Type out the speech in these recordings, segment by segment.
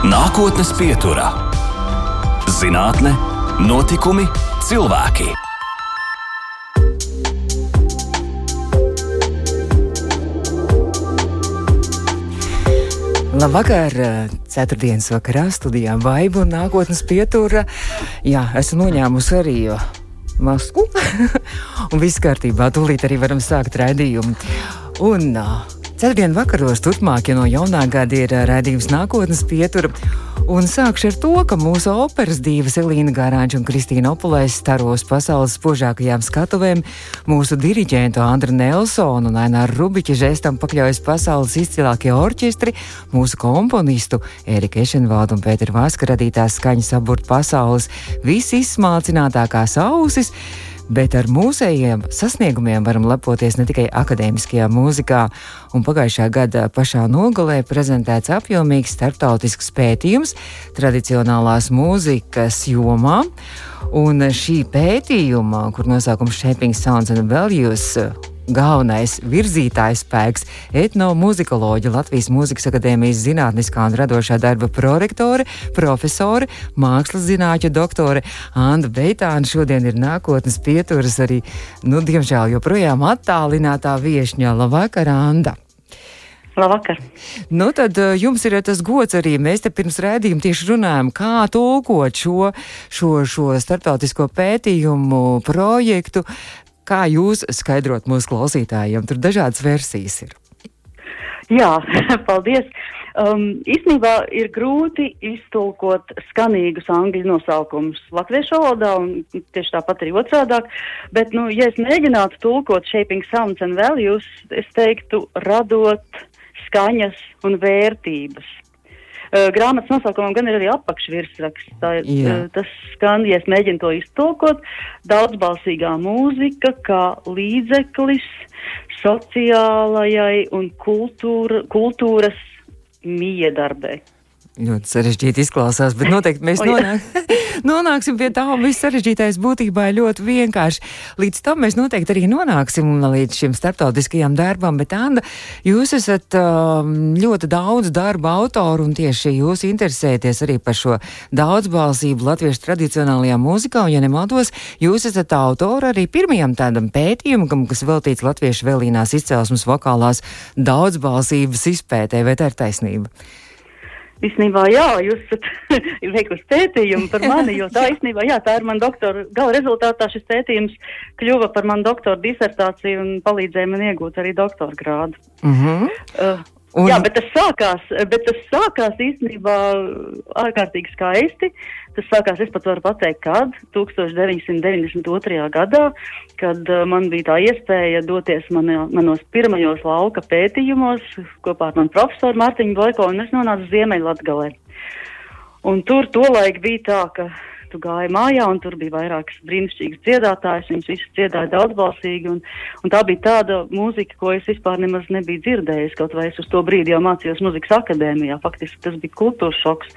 Nākotnes pieturā - zinātne, notikumi, cilvēki. Labvakar! Ceturtdienas vakarā studijā Vaiba un nākotnes pietura. Jā, esmu noņēmusi arī masku. un viss kārtībā, tūlīt arī varam sākt raidījumu. Un uh, Ceturtdien vakaros turpmākie no jaunā gada ir redzējums nākotnes pietura. Un sākšu ar to, ka mūsu operas divas Elīna Gārāņa un Kristīna Opulēs staros pasaules spožākajām skatuvēm. Mūsu diriģentu Andra Nelsonu un Aināru Rubiķa žestam pakļaujas pasaules izcilākie orķestri, mūsu komponistu Erika Ešenvalda un Pētera Vaska radītās skaņas aburtu pasaules visizsmalcinātākās ausis bet ar mūsējiem sasniegumiem varam lepoties ne tikai akadēmiskajā mūzikā. Un pagājušā gada pašā nogalē prezentēts apjomīgs starptautisks pētījums tradicionālās mūzikas jomā. Un šī pētījuma, kur nosaukums Shaping Sounds and Values, galvenais virzītājs spēks - etnomuzikoloģija, Latvijas Mūzikas akadēmijas zinātniskā un radošā darba prorektore, profesore, mākslas zinātņu doktore Anna Beitāna. Šodien ir nākotnes pieturas arī, nu, diemžēl joprojām attālinātā viešņā. Labvakar, Anda! Labvakar. Nu, tad uh, jums ir tas gods arī. Mēs te pirms rādījuma tieši runājam, kā tulkot šo, šo, šo starptautisko pētījumu projektu. Kā jūs skaidrot mūsu klausītājiem? Tur dažādas versijas ir. Jā, paldies. Um, īstenībā ir grūti iztulkot skanīgus angļu nosaukumus latviešu valodā, un tieši tāpat arī otrādāk. Bet, nu, ja es mēģinātu tulkot shaping sounds and values, es teiktu radot skaņas un vērtības. Uh, grāmatas nosaukumam gan ir arī apakšvirsraksts. Tā, uh, tas skan, ja es mēģinu to iztulkot, daudzbalsīgā mūzika kā līdzeklis sociālajai un kultūra, kultūras miedarbei. Ļoti sarežģīti izklausās, bet noteikti mēs nonāk, nonāksim pie tā, viss sarežģītais būtībā ir ļoti vienkārši. Līdz tam mēs noteikti arī nonāksim līdz šim starptautiskajam darbam, bet Anna, jūs esat um, ļoti daudz darba autoru, un tieši jūs interesēties arī par šo daudzbalsību latviešu tradicionālajā mūzikā, un, ja nemaldos, jūs esat autora arī pirmajam tādam pētījumam, kas veltīts latviešu vēlīnās izcelsmes vokālās daudzbalsības izpētē, vai tā ir taisnība? Īsnībā, jā, jūs esat veikusi pētījumu par mani, jo tā īstenībā, jā, tā ir man doktora, gala rezultātā šis pētījums kļuva par manu doktora disertāciju un palīdzēja man iegūt arī doktora grādu. Mm -hmm. uh, Un... Jā, bet tas sākās, bet tas sākās īstenībā ārkārtīgi skaisti. Tas sākās, es pat varu pateikt, kad 1992. gadā, kad uh, man bija tā iespēja doties manā, manos pirmajos lauka pētījumos kopā ar manu profesoru Mārtiņu Boiko, un es nonācu Ziemeļlatgalē. Un tur tolaik bija tā, ka tu gāji mājā, un tur bija vairākas brīnišķīgas dziedātājas. Viņas visas dziedāja daudzbalsīgi, un, un tā bija tāda mūzika, ko es vispār nemaz nebiju dzirdējis. Kaut vai es uz to brīdi jau mācījos muzikas akadēmijā. Faktiski tas bija kultūras šoks.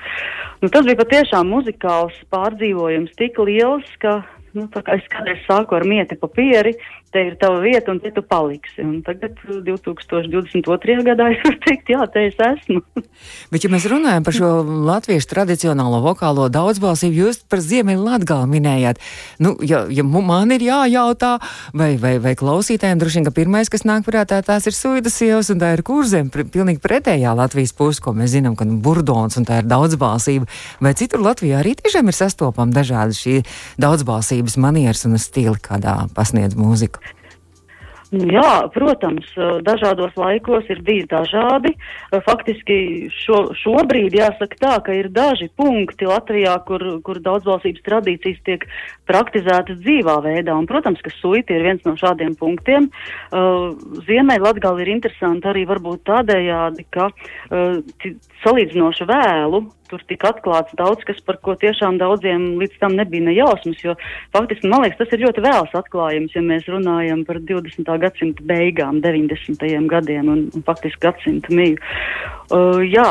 Nu, tas bija patiešām muzikāls pārdzīvojums tik liels, ka nu, es kādreiz sāku ar mieti papīri, te ir tava vieta un te tu paliksi. Un tagad 2022. gadā es varu teikt, jā, te es esmu. Bet, ja mēs runājam par šo latviešu tradicionālo vokālo daudzbalsību, jūs par Ziemeļu Latgalu minējāt. Nu, ja, ja man ir jājautā, vai, vai, vai klausītājiem droši vien, ka pirmais, kas nāk prātā, tās ir suidas sievas un tā ir kurzem, pilnīgi pretējā Latvijas puse, ko mēs zinām, ka nu, burdons un tā ir daudzbalsība. Vai citur Latvijā arī tiešām ir sastopama dažādi šī daudzbalsības manieres un stili, kādā pasniedz mūziku? Jā, protams, dažādos laikos ir bijis dažādi. Faktiski šo, šobrīd jāsaka tā, ka ir daži punkti Latvijā, kur, kur daudzvalstības tradīcijas tiek praktizētas dzīvā veidā. Un, protams, ka suiti ir viens no šādiem punktiem. Ziemeļ Latgali ir interesanti arī varbūt tādējādi, ka salīdzinoši vēlu tur tika atklāts daudz kas, par ko tiešām daudziem līdz tam nebija nejausmas, jo faktiski, man liekas, tas ir ļoti vēls atklājums, ja mēs runājam par 20. gadsimta beigām, 90. gadiem un, un faktiski gadsimta miju. Uh, jā,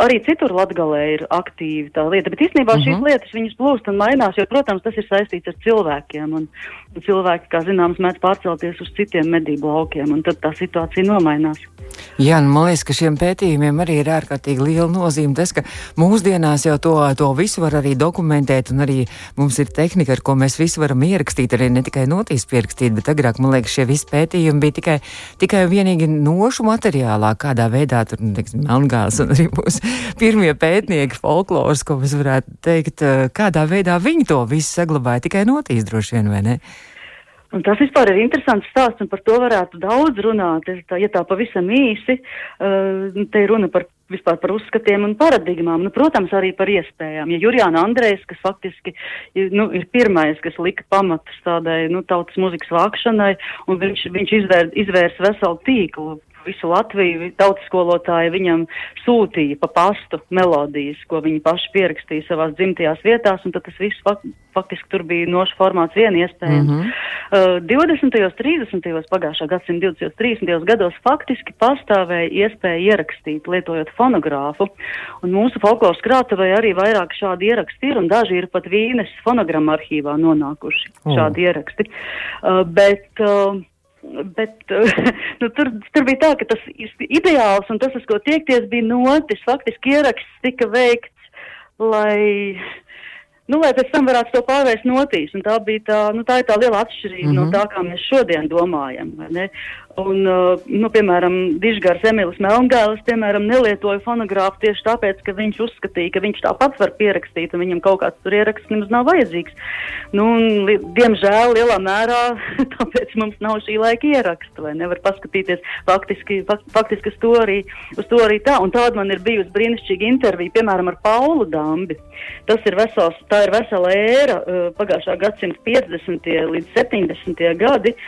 arī citur Latgalē ir aktīva tā lieta, bet īstenībā uh -huh. šīs mhm. lietas viņas plūst un mainās, jo, protams, tas ir saistīts ar cilvēkiem, un cilvēki, kā zināms, mēdz pārcelties uz citiem medību laukiem, un tad tā situācija nomainās. Jā, nu, man liekas, ka šiem pētījumiem arī ir ārkārtīgi liela nozīme tas, ka mūsdienās jau to, to visu var arī dokumentēt, un arī mums ir tehnika, ar ko mēs visu varam ierakstīt, arī ne tikai notīs pierakstīt, bet agrāk, man liekas, šie visi pētījumi bija tikai, tikai vienīgi nošu materiālā, kādā veidā tur, nu, teiksim, Melngāls un arī mūsu pirmie pētnieki folkloras, ko mēs varētu teikt, kādā veidā viņi to visu saglabāja, tikai notīs droši vien, vai ne? Un tas vispār ir interesants stāsts, un par to varētu daudz runāt. Tā, ja tā pavisam īsi, uh, te ir runa par vispār par uzskatiem un paradigmām, nu, protams, arī par iespējām. Ja Jurijāna Andrejs, kas faktiski nu, ir pirmais, kas lika pamatus tādai nu, tautas muzikas vākšanai, un viņš, viņš izvēr, izvērs veselu tīklu visu Latviju tautas skolotāji viņam sūtīja pa pastu melodijas, ko viņi paši pierakstīja savās dzimtajās vietās, un tad tas viss fak faktiski tur bija nošu formāts vien iespējams. Mm -hmm. uh, 20. un 30. pagājušā gadsimta 20. un 30. gados faktiski pastāvēja iespēja ierakstīt, lietojot fonogrāfu, un mūsu folkloras krātuvē arī vairāk šādi ieraksti ir, un daži ir pat Vīnes fonogramma arhīvā nonākuši oh. šādi ieraksti. Uh, bet, uh, Bet nu, tur, tur bija tā, ka tas ideāls un tas, uz ko tiekties, bija notis. Faktiski ieraksts tika veikts, lai, nu, lai pēc tam varētu to pārvērst notīs. Un tā bija tā, nu, tā ir tā liela atšķirība mm -hmm. no mhm. tā, kā mēs šodien domājam. Un, uh, nu, piemēram, Dižgars Emilis Melngālis, piemēram, nelietoja fonogrāfu tieši tāpēc, ka viņš uzskatīja, ka viņš tāpat var pierakstīt, un viņam kaut kāds tur ieraksts nemaz nav vajadzīgs. Nu, un, diemžēl lielā mērā tāpēc mums nav šī laika ieraksta, vai nevar paskatīties faktiski, fak faktiski uz to arī, uz to arī tā. Un tāda man ir bijusi brīnišķīga intervija, piemēram, ar Paulu Dambi. Tas ir vesels, tā ir vesela ēra uh, pagājušā gadsimta 50. līdz 70. gadi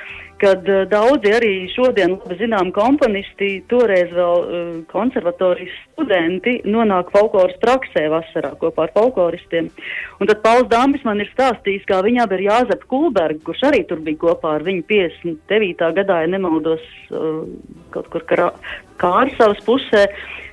kad uh, daudzi arī šodien labi zinām komponisti, toreiz vēl uh, konservatorijas studenti, nonāk folkloras praksē vasarā kopā ar folkloristiem. Un tad Pauls Dāmbis man ir stāstījis, kā viņam ir Jāzep Kulberg, kurš arī tur bija kopā ar viņu 59. gadā, ja nemaldos, uh, kaut kur Kārsavas pusē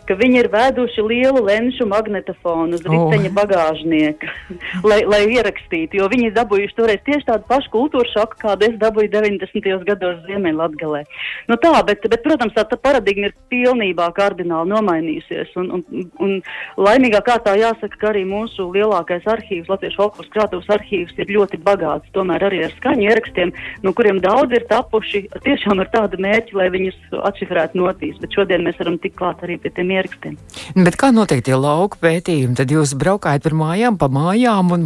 ka viņi ir veduši lielu lenšu magnetofonu uz riteņa oh. bagāžnieka, lai, lai ierakstītu, jo viņi dabūjuši toreiz tieši tādu pašu kultūras šoku, kādu es dabūju 90. gados Ziemeļlatgalē. Nu tā, bet, bet, protams, tā, tā paradigma ir pilnībā kardināli nomainījusies, un, un, un laimīgā kārtā jāsaka, ka arī mūsu lielākais arhīvs, Latviešu folkloras krātuvs arhīvs ir ļoti bagāts, tomēr arī ar skaņu ierakstiem, no kuriem daudz ir tapuši tiešām ar tādu mērķi, lai viņus atšifrētu notīs, bet šodien mēs varam tikt klāt arī pie tiem ierakstiem. Bet kā notiek tie lauku pētījumi? Tad jūs braukājat par mājām, pa mājām un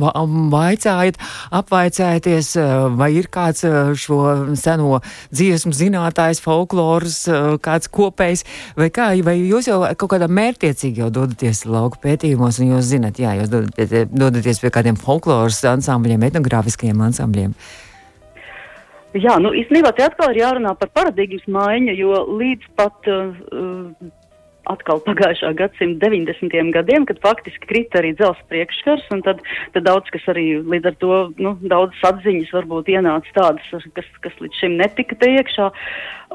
vaicājat, apvaicājaties, eh, vai ir kāds eh, šo seno dziesmu zinātājs, folkloras, eh, kāds kopējs, vai kā, vai jūs jau kaut kādā mērtiecīgi jau dodaties lauku pētījumos un jūs zinat, jā, jūs dodaties, dodaties pie kādiem folkloras ansambļiem, etnogrāfiskajiem ansambļiem. Jā, nu īstenībā te atkal ir jārunā par paradigmas maiņu, jo līdz pat uh, atkal pagājušā gadsimta 90. gadiem, kad faktiski krita arī dzelzs priekškars, un tad, tad daudz kas arī līdz ar to, nu, daudzas atziņas varbūt ienāca tādas, kas, kas līdz šim netika te iekšā.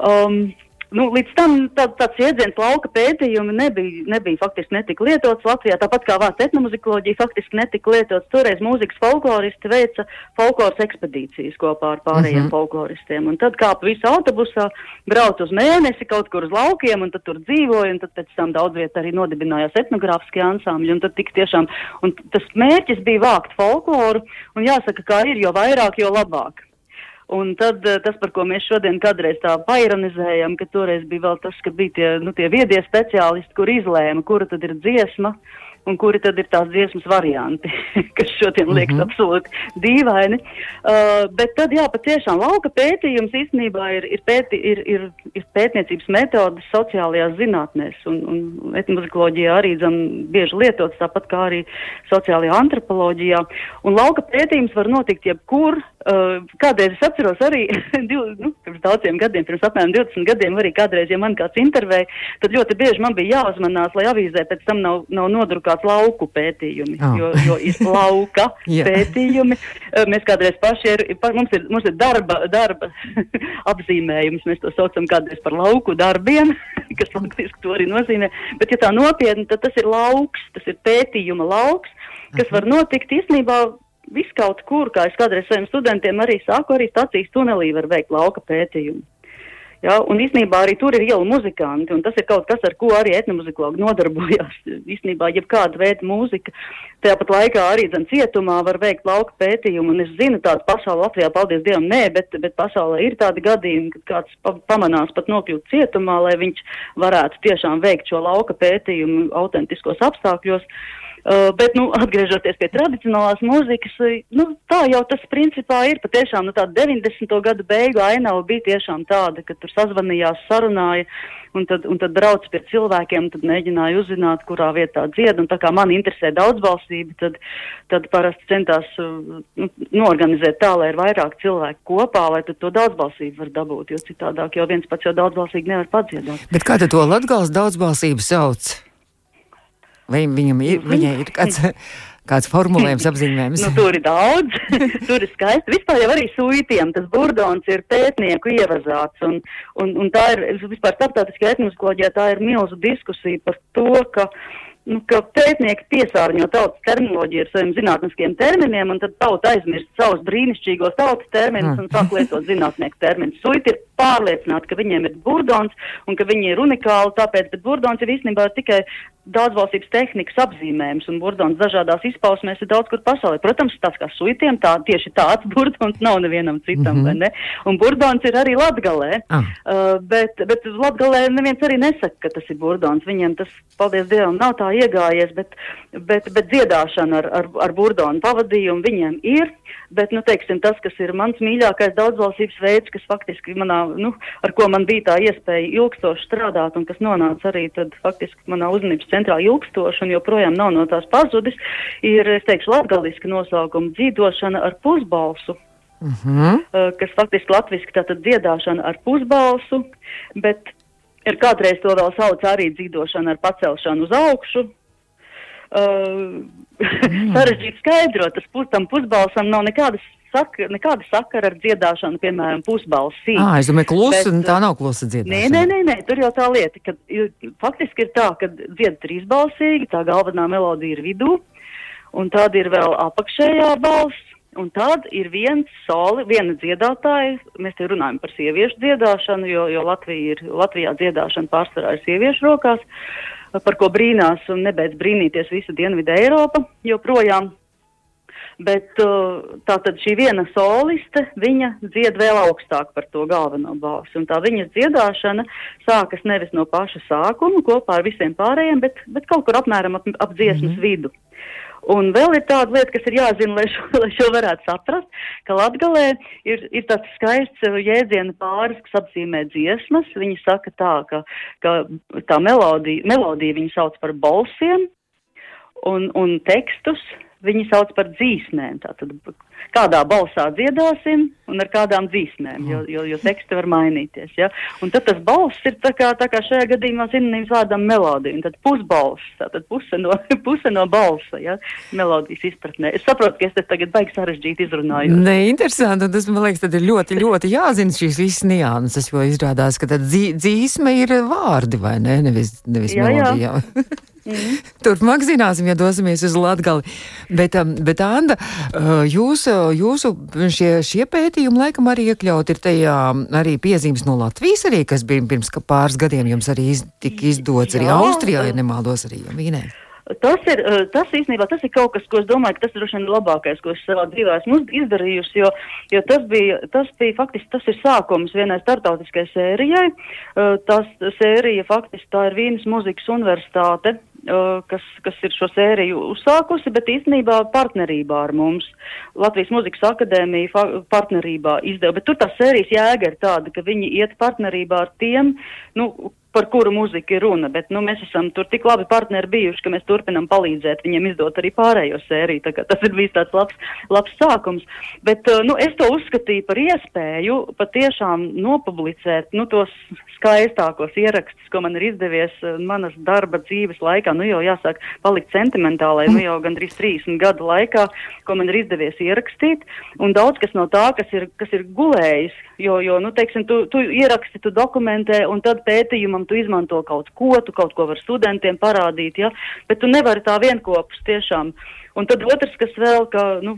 Um, Nu, līdz tam tā, tāds jēdziens lauka pētījumi nebija, nebija faktiski netika lietots Latvijā, tāpat kā vārds etnomuzikoloģija faktiski netika lietots. Toreiz mūzikas folkloristi veica folkloras ekspedīcijas kopā ar pārējiem mm -hmm. folkloristiem. Un tad kāpa visu autobusā, brauc uz mēnesi kaut kur uz laukiem un tad tur dzīvoja, un tad pēc tam daudz viet arī nodibinājās etnogrāfiskie ansambļi, un tad tik tiešām, un tas mērķis bija vākt folkloru, un jāsaka, kā ir, jo vairāk, jo labāk. Un tad eh, tas, par ko mēs šodien kādreiz tā paironizējam, ka toreiz bija vēl tas, ka bija tie, nu, tie viedie speciālisti, kur izlēma, kura tad ir dziesma. Uh, un kuri tad ir tās dziesmas varianti, kas šodien liekas mm -hmm. absolūti dīvaini. Uh, bet tad, jā, patiešām lauka pētījums īstenībā ir, ir, pēti, ir, ir, ir pētniecības metodas sociālajās zinātnēs, un, un etnomuzikoloģijā arī dzan, bieži lietots, tāpat kā arī sociālajā antropoloģijā. Un lauka pētījums var notikt jebkur. Uh, kādreiz es atceros arī, div, nu, pirms daudziem gadiem, pirms apmēram 20 gadiem, arī kādreiz, ja man kāds intervēja, tad ļoti bieži man bija jāuzmanās, lai avīzē pēc tam nav, nav nodrukāts saucās lauku pētījumi, Oh. jo, jo ir lauka pētījumi. Mēs kādreiz paši ir, mums ir, mums ir darba, darba apzīmējums, mēs to saucam kādreiz par lauku darbiem, kas faktiski to arī nozīmē. Bet, ja tā nopietni, tad tas ir lauks, tas ir pētījuma lauks, kas var notikt īstenībā viskaut kur, kā es kādreiz saviem studentiem arī saku, arī stācijas tunelī var veikt lauka pētījumu. Ja, un īstenībā arī tur ir iela muzikanti, un tas ir kaut kas, ar ko arī etnomuzikologi nodarbojās. Īstenībā, jebkāda veida mūzika, tāpat laikā arī zin, cietumā var veikt lauka pētījumu, un es zinu tādu pasauli Latvijā, paldies Dievam, nē, bet, bet pasaulē ir tādi gadījumi, kad kāds pa, pamanās pat nokļūt cietumā, lai viņš varētu tiešām veikt šo lauka pētījumu autentiskos apstākļos. Uh, bet, nu, atgriežoties pie tradicionālās mūzikas, uh, nu, tā jau tas principā ir. Patiešām nu, tā 90. gada beigu ainava bija tiešām tāda, ka tur sazvanījās, sarunāja un tad, un tad brauc pie cilvēkiem, tad mēģināja uzzināt, kurā vietā dzied. Un tā kā man interesē daudzbalsība, tad, tad parasti centās uh, nu, norganizēt tā, lai ir vairāk cilvēku kopā, lai tad to daudzbalsību var dabūt, jo citādāk jau viens pats jau daudzbalsīgi nevar padziedāt. Bet kā tad to latgals daudzbalsību sauc? Vai viņam ir, viņai ir kāds, kāds formulējums apzīmējums? Nu, tur ir daudz, tur ir skaisti. Vispār jau arī sūtījiem tas burdons ir pētnieku ievazāts. Un, un, un tā ir vispār starptautiskajā etnoskoloģijā tā ir milzu diskusija par to, ka, nu, ka pētnieki piesārņo tautas terminoloģiju ar saviem zinātniskiem terminiem, un tad tauta aizmirst savus brīnišķīgos tautas terminus un sāk lietot zinātnieku terminus. Suiti ir pārliecināti, ka viņiem ir burdons un ka viņi ir unikāli, tāpēc, bet burdons ir īstenībā tikai daudzvalstības tehnikas apzīmējums, un burdons dažādās izpausmēs ir daudz kur pasaulē. Protams, tāds kā suitiem, tā tieši tāds burdons nav nevienam citam, mm -hmm. vai ne? Un burdons ir arī latgalē, Ah. uh, bet, bet latgalē neviens arī nesaka, ka tas ir burdons. Viņiem tas, paldies Dievam, nav tā iegājies, bet, bet, bet dziedāšana ar, ar, ar burdonu pavadījumu viņiem ir. Bet, nu, teiksim, tas, kas ir mans mīļākais daudzvalstības veids, kas faktiski manā, nu, ar ko man bija tā iespēja ilgstoši strādāt un kas nonāca arī tad faktiski manā uzmanības centrā ilgstoši un joprojām nav no tās pazudis, ir, es teikšu, latgaliska nosaukuma dzīdošana ar pusbalsu. Uh -huh. Uh, kas faktiski latviski tātad dziedāšana ar pusbalsu, bet ir kādreiz to vēl sauc arī dzīdošana ar pacelšanu uz augšu. Uh, sarežģīti skaidrot, tas pus, tam pusbalsam nav nekādas saka, nekāda sakara ar dziedāšanu, piemēram, pusbalsī. Ah, es domāju, klusa, Bet, un tā nav klusa dziedāšana. Nē, nē, nē, nē, tur jau tā lieta, ka faktiski ir tā, ka dzied trīsbalsīgi, tā galvenā melodija ir vidū, un tad ir vēl apakšējā balss, un tad ir viens soli, viena dziedātāja, mēs te runājam par sieviešu dziedāšanu, jo, jo Latvija ir, Latvijā dziedāšana pārsvarā ir sieviešu rokās, par ko brīnās un nebeidz brīnīties visa Dienvidu Eiropa joprojām. Bet uh, tā tad šī viena soliste, viņa dzied vēl augstāk par to galveno balsi. Un tā viņas dziedāšana sākas nevis no paša sākuma kopā ar visiem pārējiem, bet, bet kaut kur apmēram ap, ap dziesmas mm -hmm. vidu. Un vēl ir tāda lieta, kas ir jāzina, lai šo, lai šo varētu saprast, ka Latgalē ir, ir tāds skaists uh, jēdziena pāris, kas apzīmē dziesmas. Viņi saka tā, ka, ka tā melodija, melodija viņi sauc par balsiem un, un tekstus viņi sauc par dzīsmēm. Tātad kādā balsā dziedāsim un ar kādām dzīsmēm, jo, jo, jo teksti var mainīties. Ja? Un tad tas balss ir tā kā, tā kā šajā gadījumā sinonīms vārdam melodija. Un tad pusbalss, tātad puse no, puse no balsa, ja? melodijas izpratnē. Es saprotu, ka es te tagad baigi sarežģīti izrunāju. Nē, interesanti. Un tas, man liekas, tad ir ļoti, ļoti jāzina šīs visas nianses, jo izrādās, ka tad dzī, dzīsme ir vārdi, vai ne? Nevis, nevis Jā, jā. Mm. Turpmāk zināsim, ja dosimies uz Latgali. Bet, um, bet Anda, uh, jūsu, jūsu šie, šie pētījumi laikam arī iekļaut ir tajā arī piezīmes no Latvijas arī, kas bija pirms pāris gadiem jums arī iz, tika izdots arī Jā. Austrijā, ja nemaldos arī Vīnē. Tas ir, eh, tas īstenībā tas ir kaut kas, ko es domāju, ka tas ir droši vien labākais, ko es savā dzīvē esmu izdarījusi, jo, jo tas bija, tas bija faktiski, tas ir sākums vienai startautiskai sērijai. Tas sērija faktiski tā ir Vīnas muzikas universitāte, kas, kas ir šo sēriju uzsākusi, bet īstenībā partnerībā ar mums. Latvijas muzikas akadēmija partnerībā izdeva, bet tur tā sērijas jēga ir tāda, ka viņi iet partnerībā ar tiem, nu, par kuru muziku ir runa, bet nu, mēs esam tur tik labi partneri bijuši, ka mēs turpinam palīdzēt viņiem izdot arī pārējo sēriju. Tas ir bijis tāds labs, labs sākums. Bet uh, nu, es to uzskatīju par iespēju patiešām nopublicēt nu, tos skaistākos ierakstus, ko man ir izdevies uh, manas darba dzīves laikā. Nu, jau jāsāk palikt sentimentālai, nu jau gandrīz 30 gadu laikā, ko man ir izdevies ierakstīt. Un daudz kas no tā, kas ir, kas ir gulējis, jo, jo nu, teiksim, tu, tu ieraksti, tu dokumentē, un tad pētījumam tu izmanto kaut ko, tu kaut ko var studentiem parādīt, ja? bet tu nevari tā vienkopus tiešām. Un tad otrs, kas vēl, ka nu,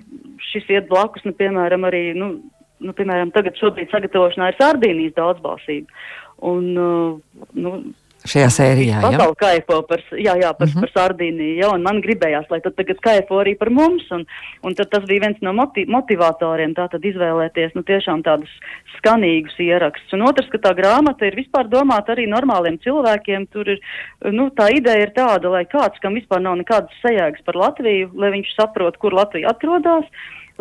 šis iet blakus, nu, piemēram, arī, nu, nu, piemēram, tagad šobrīd sagatavošanā ir Sardīnijas daudzbalsība. Un, uh, nu, Šajā sērijā jau tādā kaifo par, jā, jā, par, mm -hmm. par Sardīniju, jā, un man gribējās, lai tad tagad kaifo arī par mums, un, un tad tas bija viens no motiv motivatoriem, tā tad izvēlēties, nu, tiešām tādus skanīgus ierakstus. Un otrs, ka tā grāmata ir vispār domāta arī normāliem cilvēkiem, tur ir, nu, tā ideja ir tāda, lai kāds, kam vispār nav nekādas sajēgas par Latviju, lai viņš saprot, kur Latvija atrodas,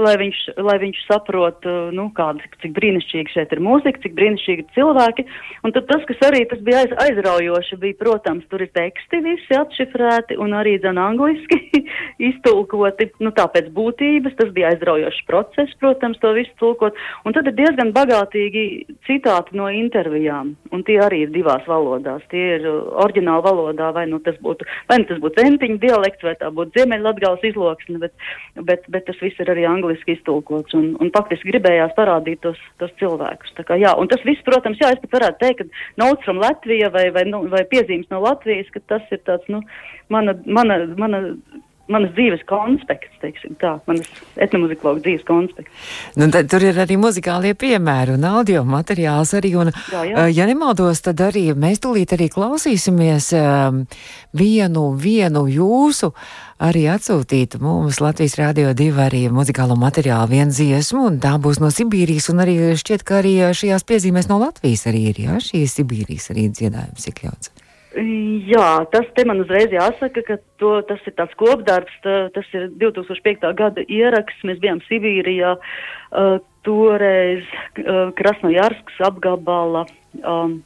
lai viņš, lai viņš saprot, uh, nu, kāda, cik brīnišķīgi šeit ir mūzika, cik brīnišķīgi ir cilvēki. Un tad tas, kas arī tas bija aiz, aizraujoši, bija, protams, tur ir teksti visi atšifrēti un arī dzen angliski iztulkoti, nu, tāpēc būtības, tas bija aizraujošs process, protams, to visu tulkot. Un tad ir diezgan bagātīgi citāti no intervijām, un tie arī ir divās valodās. Tie ir uh, oriģināla valodā, vai nu tas būtu, vai nu tas būtu centiņu dialekts, vai tā būtu ziemeļlatgals izloksne, bet, bet, bet tas viss ir arī angliski angliski iztulkots. Un, un faktiski gribējās parādīt tos, tos cilvēkus. Kā, jā, un tas viss, protams, jā, es pat varētu teikt, ka notes from Latvija vai, vai, nu, vai piezīmes no Latvijas, ka tas ir tāds, nu, mana, mana, mana manas dzīves konspekts, teiksim tā, manas etnomuzikologa dzīves konspekts. Nu, tad, tur ir arī muzikālie piemēri un audio materiāls arī, un, jā, jā. ja nemaldos, tad arī mēs tūlīt arī klausīsimies um, vienu, vienu jūsu arī atsūtītu mums Latvijas Rādio 2 arī muzikālo materiālu vienu dziesmu, un tā būs no Sibīrijas, un arī šķiet, ka arī šajās piezīmēs no Latvijas arī ir, jā, šī Sibīrijas arī dziedājums iekļauts. Jā, tas te man uzreiz jāsaka, ka to, tas ir tāds kopdarbs, tā, tas ir 2005. gada ieraksts, mēs bijām Sibīrijā, uh, toreiz uh, Krasnojarskas apgabala um,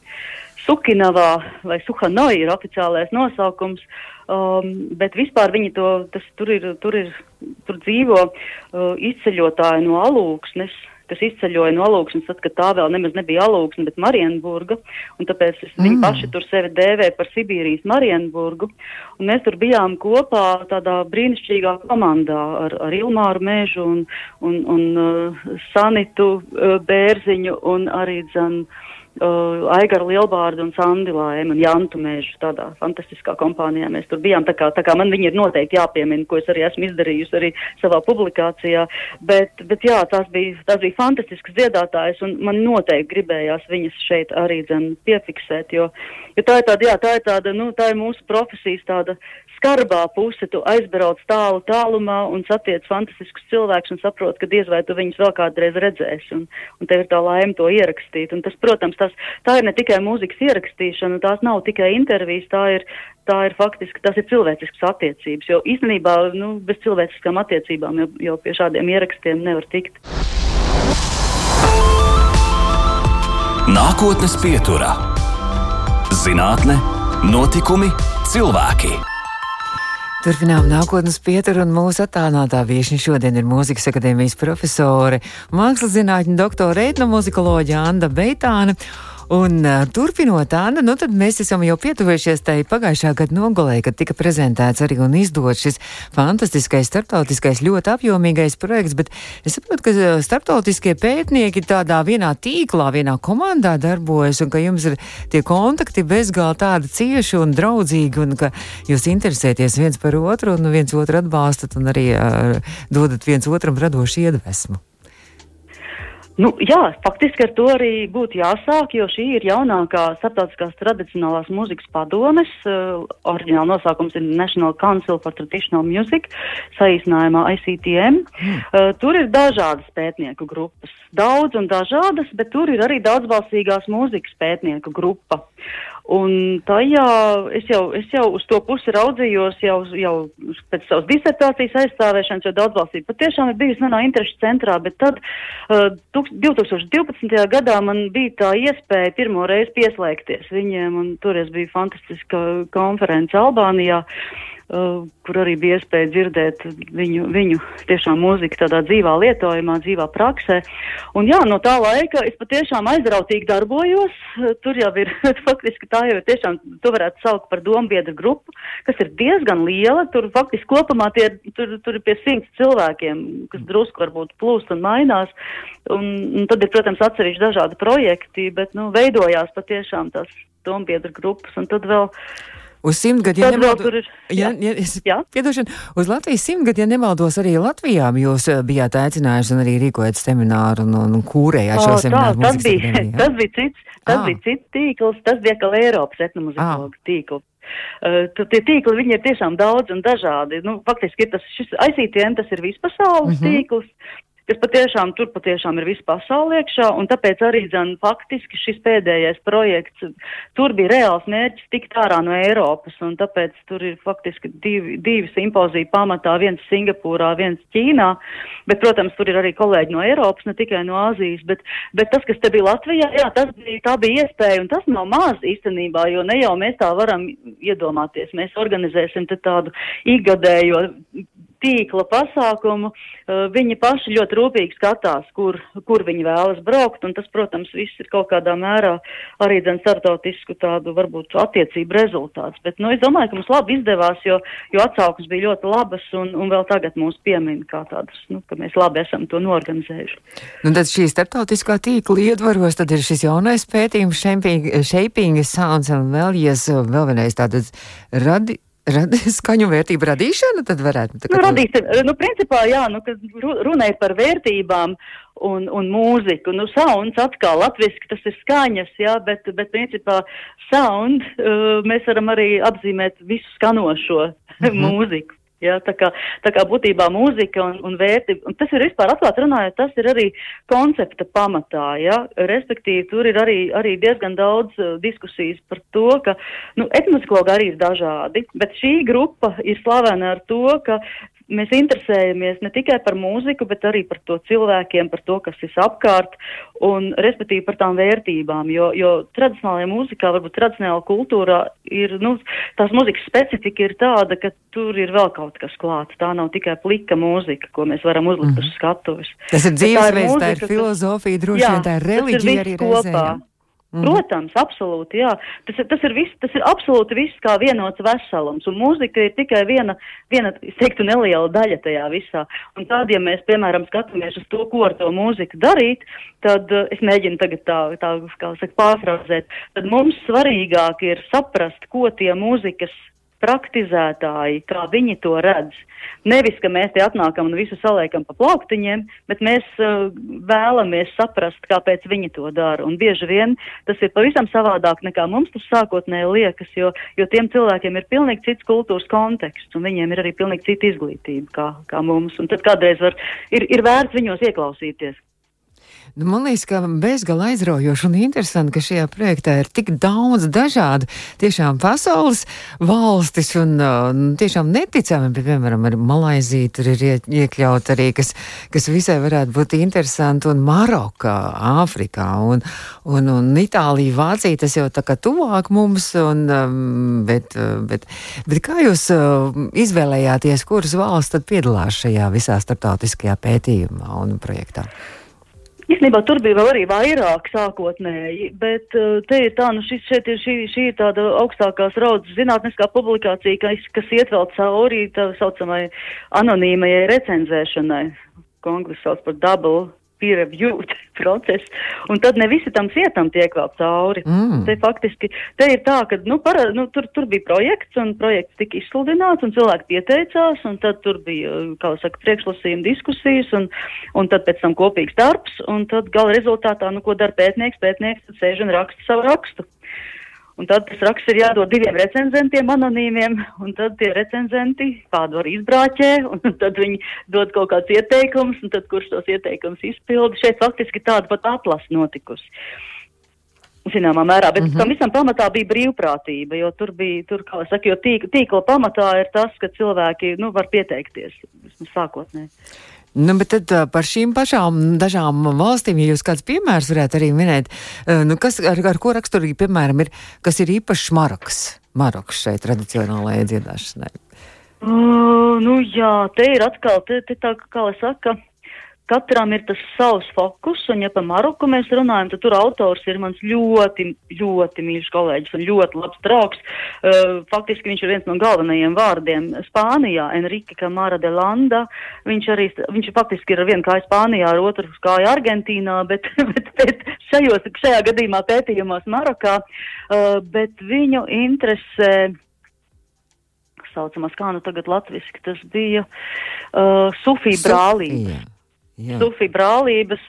Sukinavā vai Suhanoi ir oficiālais nosaukums, um, bet vispār viņi to, tas tur ir, tur ir, tur dzīvo uh, izceļotāji no alūksnes, kas izceļoja no Alūksnes, tad, kad tā vēl nemaz nebija Alūksne, bet Marienburga, un tāpēc es, mm. viņi paši tur sevi dēvē par Sibīrijas Marienburgu, un mēs tur bijām kopā tādā brīnišķīgā komandā ar, ar Ilmāru Mēžu un, un, un uh, Sanitu uh, Bērziņu un arī dzan. Uh, uh, Aigaru Lielbārdu un Sandilājumu un Jantu Mēžu tādā fantastiskā kompānijā. Mēs tur bijām, tā kā, tā kā man viņi ir noteikti jāpiemina, ko es arī esmu izdarījusi arī savā publikācijā, bet, bet jā, tās bija, tās bija fantastiskas dziedātājas un man noteikti gribējās viņas šeit arī dzen piefiksēt, jo, jo tā ir tāda, jā, tā ir tāda, nu, tā ir mūsu profesijas tāda skarbā puse, tu aizbrauc tālu tālumā un satiec fantastiskus cilvēkus un saproti, ka diez vai tu viņus vēl kādreiz redzēsi un, un tev ir tā laime to ierakstīt. Un tas, protams, tas, tā ir ne tikai mūzikas ierakstīšana, tās nav tikai intervijas, tā ir, tā ir faktiski, tas ir cilvēcisks attiecības, jo īstenībā, nu, bez cilvēciskām attiecībām jau, jau pie šādiem ierakstiem nevar tikt. Nākotnes pieturā - zinātne, notikumi, cilvēki. Turpinām nākotnes pieturu un mūsu attālinātā viešņa šodien ir mūzikas akadēmijas profesore, mākslas zinātņu doktore, etnomuzikoloģija Anda Beitāna. Un uh, turpinot, Anna, nu tad mēs esam jau pietuvējušies tai pagājušā gada nogalē, kad tika prezentēts arī un izdots šis fantastiskais, starptautiskais, ļoti apjomīgais projekts, bet es saprotu, ka starptautiskie pētnieki tādā vienā tīklā, vienā komandā darbojas un ka jums ir tie kontakti bezgalīgi tādi cieši un draudzīgi un ka jūs interesēties viens par otru un viens otru atbalstat un arī uh, dodat viens otram radošu iedvesmu. Nu, jā, faktiski ar to arī būtu jāsāk, jo šī ir jaunākā starptautiskās tradicionālās mūzikas padomes. Uh, oriģināla nosaukums ir National Council for Traditional Music, saīsinājumā ICTM. Mm. Uh, tur ir dažādas pētnieku grupas, daudz un dažādas, bet tur ir arī daudzbalsīgās mūzikas pētnieku grupa. Un tajā es jau, es jau uz to pusi raudzījos jau, jau pēc savas disertācijas aizstāvēšanas, jo daudzvalstība patiešām ir bijusi manā interešu centrā, bet tad uh, 2012. gadā man bija tā iespēja pirmo reizi pieslēgties viņiem, un toreiz bija fantastiska konference Albānijā. Uh, kur arī bija iespēja dzirdēt viņu, viņu tiešām mūziku tādā dzīvā lietojumā, dzīvā praksē. Un jā, no tā laika es patiešām aizrautīgi darbojos. Tur jau ir faktiski tā jau ir tiešām, to varētu saukt par dombiedru grupu, kas ir diezgan liela. Tur faktiski kopumā tie tur, tur ir pie simts cilvēkiem, kas drusku varbūt plūst un mainās. Un, un tad ir, protams, atsevišķi dažādi projekti, bet, nu, veidojās patiešām tās dombiedru grupas. Un tad vēl Uz simtgadu, ja nemaldos, ja, ja, ja, piedošana, uz Latvijas simtgadu, ja nemaldos, arī Latvijā jūs eh, bijāt aicinājuši un arī rīkojat semināru un, un kūrējāt šo semināru. Tā, tas, bija, akadēmijā. tas bija cits, tas ah. bija cits tīkls, tas bija kā Eiropas etnomuzikologa tīkls. Uh, tie tīkli, viņi ir tiešām daudz un dažādi. Nu, faktiski ir tas, šis ICTN, tas ir vispasaules mm -hmm. tīkls, kas patiešām tur patiešām ir viss pasauli iekšā, un tāpēc arī, zin, faktiski šis pēdējais projekts, tur bija reāls mērķis tikt ārā no Eiropas, un tāpēc tur ir faktiski divi, divi simpozija pamatā, viens Singapūrā, viens Ķīnā, bet, protams, tur ir arī kolēģi no Eiropas, ne tikai no Āzijas, bet, bet tas, kas te bija Latvijā, jā, tas bija, tā bija iespēja, un tas nav maz īstenībā, jo ne jau mēs tā varam iedomāties, mēs organizēsim te tādu ikgadējo tīkla pasākumu, uh, viņi paši ļoti rūpīgi skatās, kur, kur viņi vēlas braukt, un tas, protams, viss ir kaut kādā mērā arī dzen startautisku tādu varbūt attiecību rezultāts. Bet, nu, es domāju, ka mums labi izdevās, jo, jo atsauksmes bija ļoti labas, un, un vēl tagad mūs piemin kā tādas, nu, ka mēs labi esam to norganizējuši. Nu, tad šī starptautiskā tīkla ietvaros, tad ir šis jaunais pētījums, shaping, shaping sounds and values, vēl vienreiz tātad radi, Radi, skaņu vērtību radīšana, tad varētu būt. Nu, radīs, nu, principā, jā, nu, kad runāja par vērtībām un, un mūziku, nu, sounds atkal latviski tas ir skaņas, jā, bet, bet principā sound uh, mēs varam arī apzīmēt visu skanošo mm -hmm. mūziku. Ja, tā, kā, tā kā būtībā mūzika un, un vērtība, un tas ir vispār atklāt runājot, tas ir arī koncepta pamatā, ja, respektīvi tur ir arī, arī diezgan daudz uh, diskusijas par to, ka, nu, etnomusikologi arī ir dažādi, bet šī grupa ir slavena ar to, ka mēs interesējamies ne tikai par mūziku, bet arī par to cilvēkiem, par to, kas ir apkārt, un respektīvi par tām vērtībām, jo, jo tradicionālajā mūzikā, varbūt tradicionālā kultūrā ir, nu, tās mūzikas specifika ir tāda, ka tur ir vēl kaut kas klāts. Tā nav tikai plika mūzika, ko mēs varam uzlikt mm uz skatuves. Tas ir dzīvesveids, tā ir, tā ir filozofija, droši vien tā ir reliģija arī kopā. Reizē. Mm. Protams, absolūti, jā. Tas, tas, ir viss, tas ir absolūti viss kā vienots veselums, un mūzika ir tikai viena, viena, es teiktu, neliela daļa tajā visā. Un tad, ja mēs, piemēram, skatāmies uz to, ko ar to mūziku darīt, tad uh, es mēģinu tagad tā, tā kā saka, pārfrazēt, tad mums svarīgāk ir saprast, ko tie mūzikas praktizētāji, kā viņi to redz. Nevis, ka mēs te atnākam un visu saliekam pa plauktiņiem, bet mēs uh, vēlamies saprast, kāpēc viņi to dara. Un bieži vien tas ir pavisam savādāk nekā mums tas sākotnēji liekas, jo, jo tiem cilvēkiem ir pilnīgi cits kultūras konteksts un viņiem ir arī pilnīgi cita izglītība kā, kā mums. Un tad kādreiz var, ir, ir vērts viņos ieklausīties. Nu, man liekas, ka bezgalīgi aizraujoši un interesanti, ka šajā projektā ir tik daudz dažādu tiešām pasaules valstis un uh, tiešām neticami, bet, piemēram, arī Malaizija tur ir iekļaut arī, kas, kas visai varētu būt interesanti, un Marokā, Āfrikā, un, un, un Itālija, Vācija, tas jau tā kā tuvāk mums, un, um, bet, uh, bet, bet kā jūs uh, izvēlējāties, kuras valsts tad piedalās šajā visā starptautiskajā pētījumā un projektā? Īstenībā tur bija vēl arī vairāk sākotnēji, bet uh, te ir tā, nu šis šeit ir šī, šī ir tāda augstākās raudzes zinātniskā publikācija, kas, kas iet vēl cauri tā saucamai anonīmajai recenzēšanai, ko angļu sauc par double peer review process, un tad ne visi tam cietam tiek vēl cauri. Mm. Te faktiski, te ir tā, ka, nu, para, nu tur, tur bija projekts, un projekts tika izsludināts, un cilvēki pieteicās, un tad tur bija, kā saka, priekšlasījuma diskusijas, un, un tad pēc tam kopīgs darbs, un tad gala rezultātā, nu, ko dara pētnieks, pētnieks sēž un raksta savu rakstu. Un tad tas raksts ir jādod diviem recenzentiem anonīmiem, un tad tie recenzenti kādu arī izbrāķē, un tad viņi dod kaut kāds ieteikums, un tad kurš tos ieteikums izpilda. Šeit faktiski tāda pat atlasa notikusi. Zināmā mērā, bet mm -hmm. tam visam pamatā bija brīvprātība, jo tur bija, tur, kā es saku, jo tīk, tīkla pamatā ir tas, ka cilvēki, nu, var pieteikties, sākotnēji. Nu, bet tad par šīm pašām dažām valstīm, ja jūs kāds piemērs varētu arī minēt, nu, kas, ar, ar ko raksturīgi, piemēram, ir, kas ir īpašs Maroks, Maroks šeit tradicionālajai dziedāšanai? Uh, nu jā, te ir atkal, te, te tā, kā lai saka, Katram ir tas savs fokus, un ja par Maroku mēs runājam, tad tur autors ir mans ļoti, ļoti mīļš kolēģis un ļoti labs draugs. Uh, faktiski viņš ir viens no galvenajiem vārdiem Spānijā, Enrique Camara de Landa. Viņš arī, viņš faktiski ir ar vienu kāju Spānijā, ar otru kāju Argentīnā, bet, bet, bet šajos, šajā gadījumā pētījumos Marokā, uh, bet viņu interesē saucamās, kā nu tagad latviski, tas bija uh, Sufija brālība. Sufi brālības.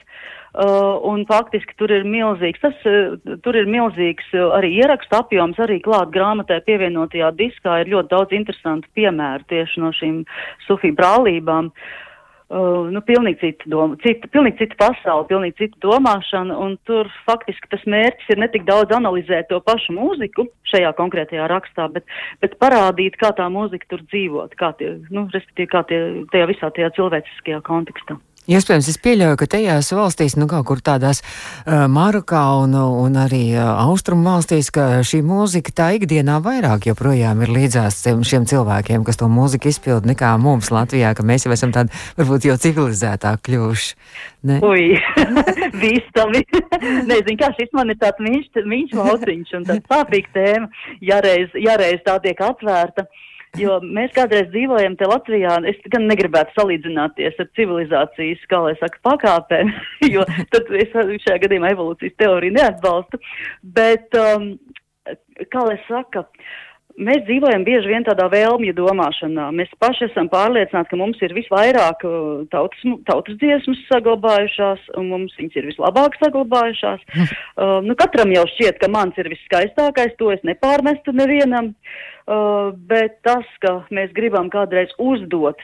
Uh, un faktiski tur ir milzīgs, tas, uh, tur ir milzīgs uh, arī ierakstu apjoms, arī klāt grāmatai pievienotajā diskā ir ļoti daudz interesantu piemēru tieši no šīm Sufi brālībām. Uh, nu, pilnīgi cita doma, cita, pilnīgi cita pasaule, pilnīgi cita domāšana, un tur faktiski tas mērķis ir ne tik daudz analizēt to pašu mūziku šajā konkrētajā rakstā, bet, bet parādīt, kā tā mūzika tur dzīvot, kā tie, nu, respektīvi, kā tie, tajā visā tajā cilvēciskajā kontekstā. Iespējams, es pieļauju, ka tajās valstīs, nu kaut kur tādās uh, Marokā un, un arī uh, Austrumu valstīs, ka šī mūzika tā ikdienā vairāk joprojām ir līdzās šiem cilvēkiem, kas to mūziku izpild, nekā mums Latvijā, ka mēs jau esam tādi varbūt jau civilizētāk kļuvuši. Ne? Ui, bīstami. Nezinu, kā šis man ir tāds mīļš, mīļš lauciņš un tāds sāpīgs tēma, ja reiz, ja reiz tā tiek atvērta. Uh, Jo mēs kādreiz dzīvojam te Latvijā, es gan negribētu salīdzināties ar civilizācijas, kā lai saka, pakāpēm, jo tad es šajā gadījumā evolūcijas teoriju neatbalstu, bet, um, kā lai saka, mēs dzīvojam bieži vien tādā vēlmju domāšanā. Mēs paši esam pārliecināti, ka mums ir visvairāk uh, tautas, tautas dziesmas saglabājušās, un mums viņas ir vislabāk saglabājušās. uh, nu, katram jau šķiet, ka mans ir viskaistākais, to es nepārmestu nevienam. Uh, bet tas, ka mēs gribam kādreiz uzdot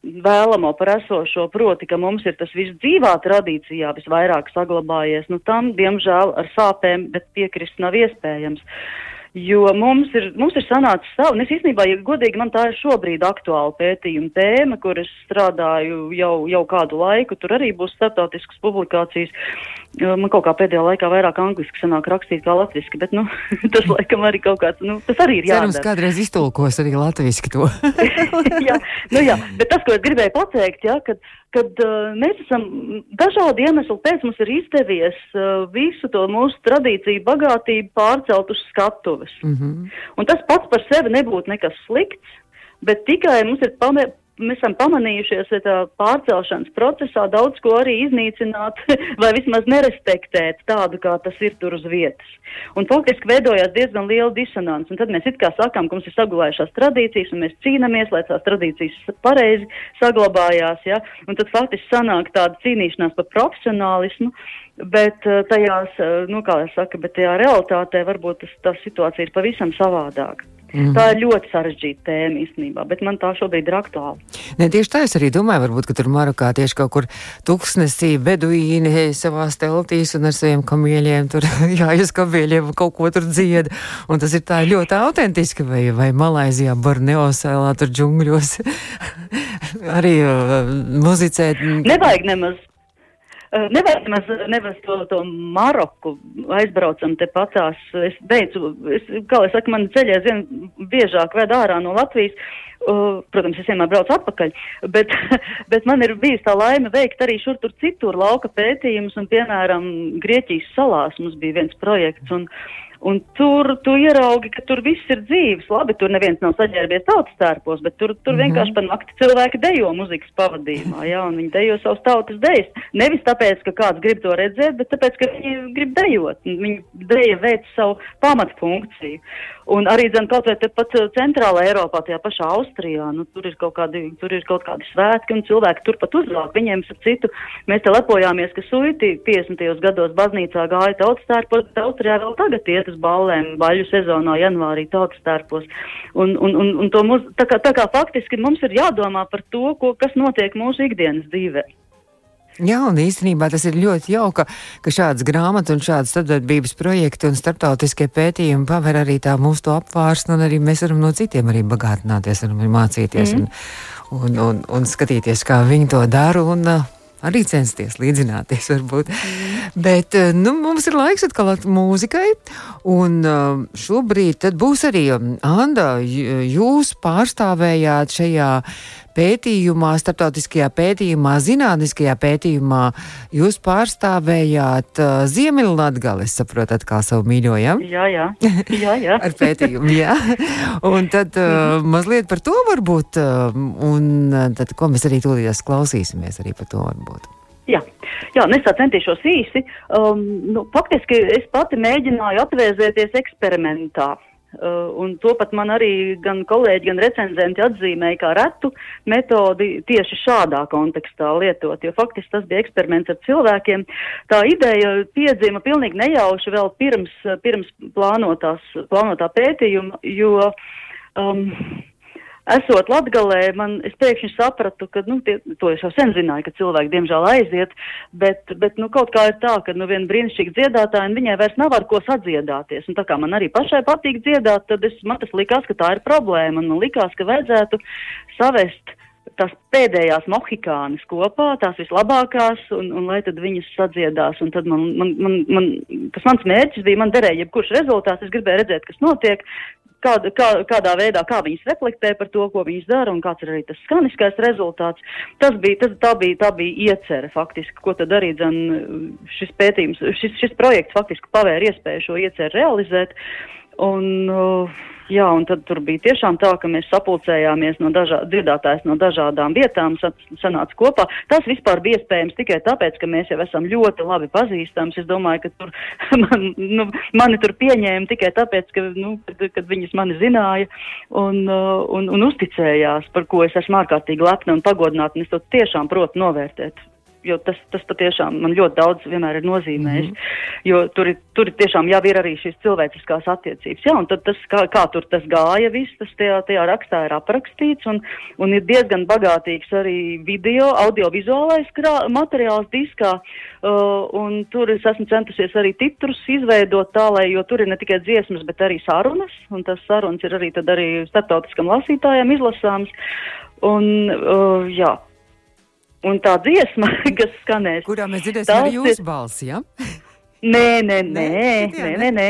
vēlamo par esošo, proti, ka mums ir tas viss dzīvā tradīcijā visvairāk saglabājies, nu tam, diemžēl, ar sāpēm, bet piekrist nav iespējams. Uh, Jo mums ir, mums ir sanācis savu, un es īstenībā, ja godīgi, man tā ir šobrīd aktuāla pētījuma tēma, kur es strādāju jau, jau kādu laiku, tur arī būs starptautiskas publikācijas. Man kaut kā pēdējā laikā vairāk angliski sanāk rakstīt kā latviski, bet, nu, tas laikam arī kaut kāds, nu, tas arī ir jādara. Cerams, kādreiz iztulkos arī latviski to. jā, nu jā, bet tas, ko es gribēju pateikt, jā, kad kad uh, mēs esam dažādu iemeslu pēc mums ir izdevies uh, visu to mūsu tradīciju bagātību pārcelt uz skatuves. Mm -hmm. Un tas pats par sevi nebūtu nekas slikts, bet tikai mums ir mēs esam pamanījušies ja tā pārcelšanas procesā daudz ko arī iznīcināt vai vismaz nerespektēt tādu, kā tas ir tur uz vietas. Un faktiski veidojās diezgan liela disonance, un tad mēs it kā sakām, ka mums ir saglabājušās tradīcijas, un mēs cīnāmies, lai tās tradīcijas pareizi saglabājās, ja? un tad faktiski sanāk tāda cīnīšanās par profesionālismu, bet eh, tajās, eh, nu kā es saku, bet tajā realitātē varbūt tas, tā situācija ir pavisam savādāka. Mm. Tā ir ļoti sarežģīta tēma īstenībā, bet man tā šobrīd ir aktuāla. Ne, tieši tā es arī domāju, varbūt, ka tur Marokā tieši kaut kur tuksnesī beduīni savās teltīs un ar saviem kamieļiem tur, jā, uz kamieļiem kaut ko tur dzied. Un tas ir tā ļoti autentiski, vai, vai Malaizijā, Borneo sēlā tur džungļos arī uh, muzicēt. Nevajag nemaz nevajag nemaz, nemaz to, to Maroku aizbraucam te patās. Es beidzu, es, kā es saku, man ceļā zin biežāk ved ārā no Latvijas. Uh, protams, es vienmēr braucu atpakaļ, bet, bet man ir bijis tā laime veikt arī šur tur citur lauka pētījumus, un, piemēram, Grieķijas salās mums bija viens projekts, un, uh, Un tur tu ieraugi, ka tur viss ir dzīves. Labi, tur neviens nav saģērbies tautas tērpos, bet tur, tur mm -hmm. vienkārši pa nakti cilvēki dejo muzikas pavadījumā, jā, un viņi dejo savus tautas dejas. Nevis tāpēc, ka kāds grib to redzēt, bet tāpēc, ka viņi grib dejot. Viņi deja veic savu pamatfunkciju. Un arī, zin, kaut vai pat uh, centrālā Eiropā, tajā pašā Austrijā, nu, tur ir kaut kādi, tur ir kaut kādi svētki un cilvēki turpat uzvelk. Viņiem, ap citu, mēs te lepojāmies, ka suiti 50. gados baznīcā gāja tautas tērpos, bet Austrijā vēl tagad iet uz ballēm, baļu sezonā, janvārī tautas tērpos. Un, un, un, un to mums, tā kā, tā kā faktiski mums ir jādomā par to, ko, kas notiek mūsu ikdienas dzīvē. Jā, un īstenībā tas ir ļoti jauka, ka šādas grāmatas un šādas sadarbības projekti un starptautiskie pētījumi paver arī tā mūsu to apvārsni, un arī mēs varam no citiem arī bagātināties, varam arī mācīties mm. un, un, un, un skatīties, kā viņi to dara. Un, uh, arī censties līdzināties, varbūt. Mm. Bet uh, nu, mums ir laiks atkal mūzikai, un uh, šobrīd būs arī um, Anna. Jūs pārstāvējāt šajā pētījumā, starptautiskajā pētījumā, zinātniskajā pētījumā jūs pārstāvējāt uh, Ziemeļlatgali, es saprotu, atkal savu mīļojam. Jā, jā. jā, jā. Ar pētījumu, jā. Un tad uh, mazliet par to varbūt, uh, un tad, ko mēs arī tūlītās klausīsimies arī par to varbūt. Jā, jā nu es tā centīšos īsi. Um, nu, faktiski es pati mēģināju atvēzēties eksperimentā. Uh, un to pat man arī gan kolēģi, gan recenzenti atzīmēja kā retu metodi tieši šādā kontekstā lietot, jo faktiski tas bija eksperiments ar cilvēkiem. Tā ideja piedzima pilnīgi nejauši vēl pirms, pirms plānotās, plānotā pētījuma, jo um, esot Latgalē, man, es pēkšņi sapratu, ka, nu, tie, to es jau sen zināju, ka cilvēki diemžēl aiziet, bet, bet, nu, kaut kā ir tā, ka, nu, viena brīnišķīga dziedātāja, un viņai vairs nav ar ko sadziedāties, un tā kā man arī pašai patīk dziedāt, tad es, man tas likās, ka tā ir problēma, un man likās, ka vajadzētu savest tās pēdējās mohikānas kopā, tās vislabākās, un, un lai tad viņas sadziedās. Un tad man, man, man, man, tas mans mērķis bija, man derēja jebkurš rezultāts, es gribēju redzēt, kas notiek, kāda, kā, kādā veidā, kā viņas reflektē par to, ko viņas dara un kāds ir arī tas skaniskais rezultāts. Tas bija, tas, tā, bija, tā bija iecerē faktiski, ko tad arī dzen, šis pētījums, šis, šis projekts faktiski pavēra iespēju šo ieceru realizēt. Un, uh, Jā, un tad tur bija tiešām tā, ka mēs sapulcējāmies no dažādām, dzirdētājs no dažādām vietām, sanāca kopā. Tas vispār bija iespējams tikai tāpēc, ka mēs jau esam ļoti labi pazīstams. Es domāju, ka tur man, nu, mani tur pieņēma tikai tāpēc, ka, nu, kad, kad viņas mani zināja un, uh, un, un uzticējās, par ko es esmu ārkārtīgi lepna un pagodināta, un es to tiešām protu novērtēt jo tas, tas patiešām man ļoti daudz vienmēr ir nozīmējis. Mm -hmm. Jo tur, ir, tur ir tiešām jau ir arī šīs cilvēciskās attiecības. Jā, un tad tas, kā, kā tur tas gāja, viss tas tajā, tajā rakstā ir aprakstīts, un, un ir diezgan bagātīgs arī video, audiovizuālais krā, materiāls diskā, uh, un tur es esmu centusies arī titrus izveidot tā, lai, jo tur ir ne tikai dziesmas, bet arī sarunas, un tas sarunas ir arī tad arī starptautiskam lasītājam izlasāms. Un, uh, jā, Un tā dziesma, kas skanēs, kurā mēs dzirdēsim arī jūsu balsi, ja? Nē, nē, nē, nē, nē, nē.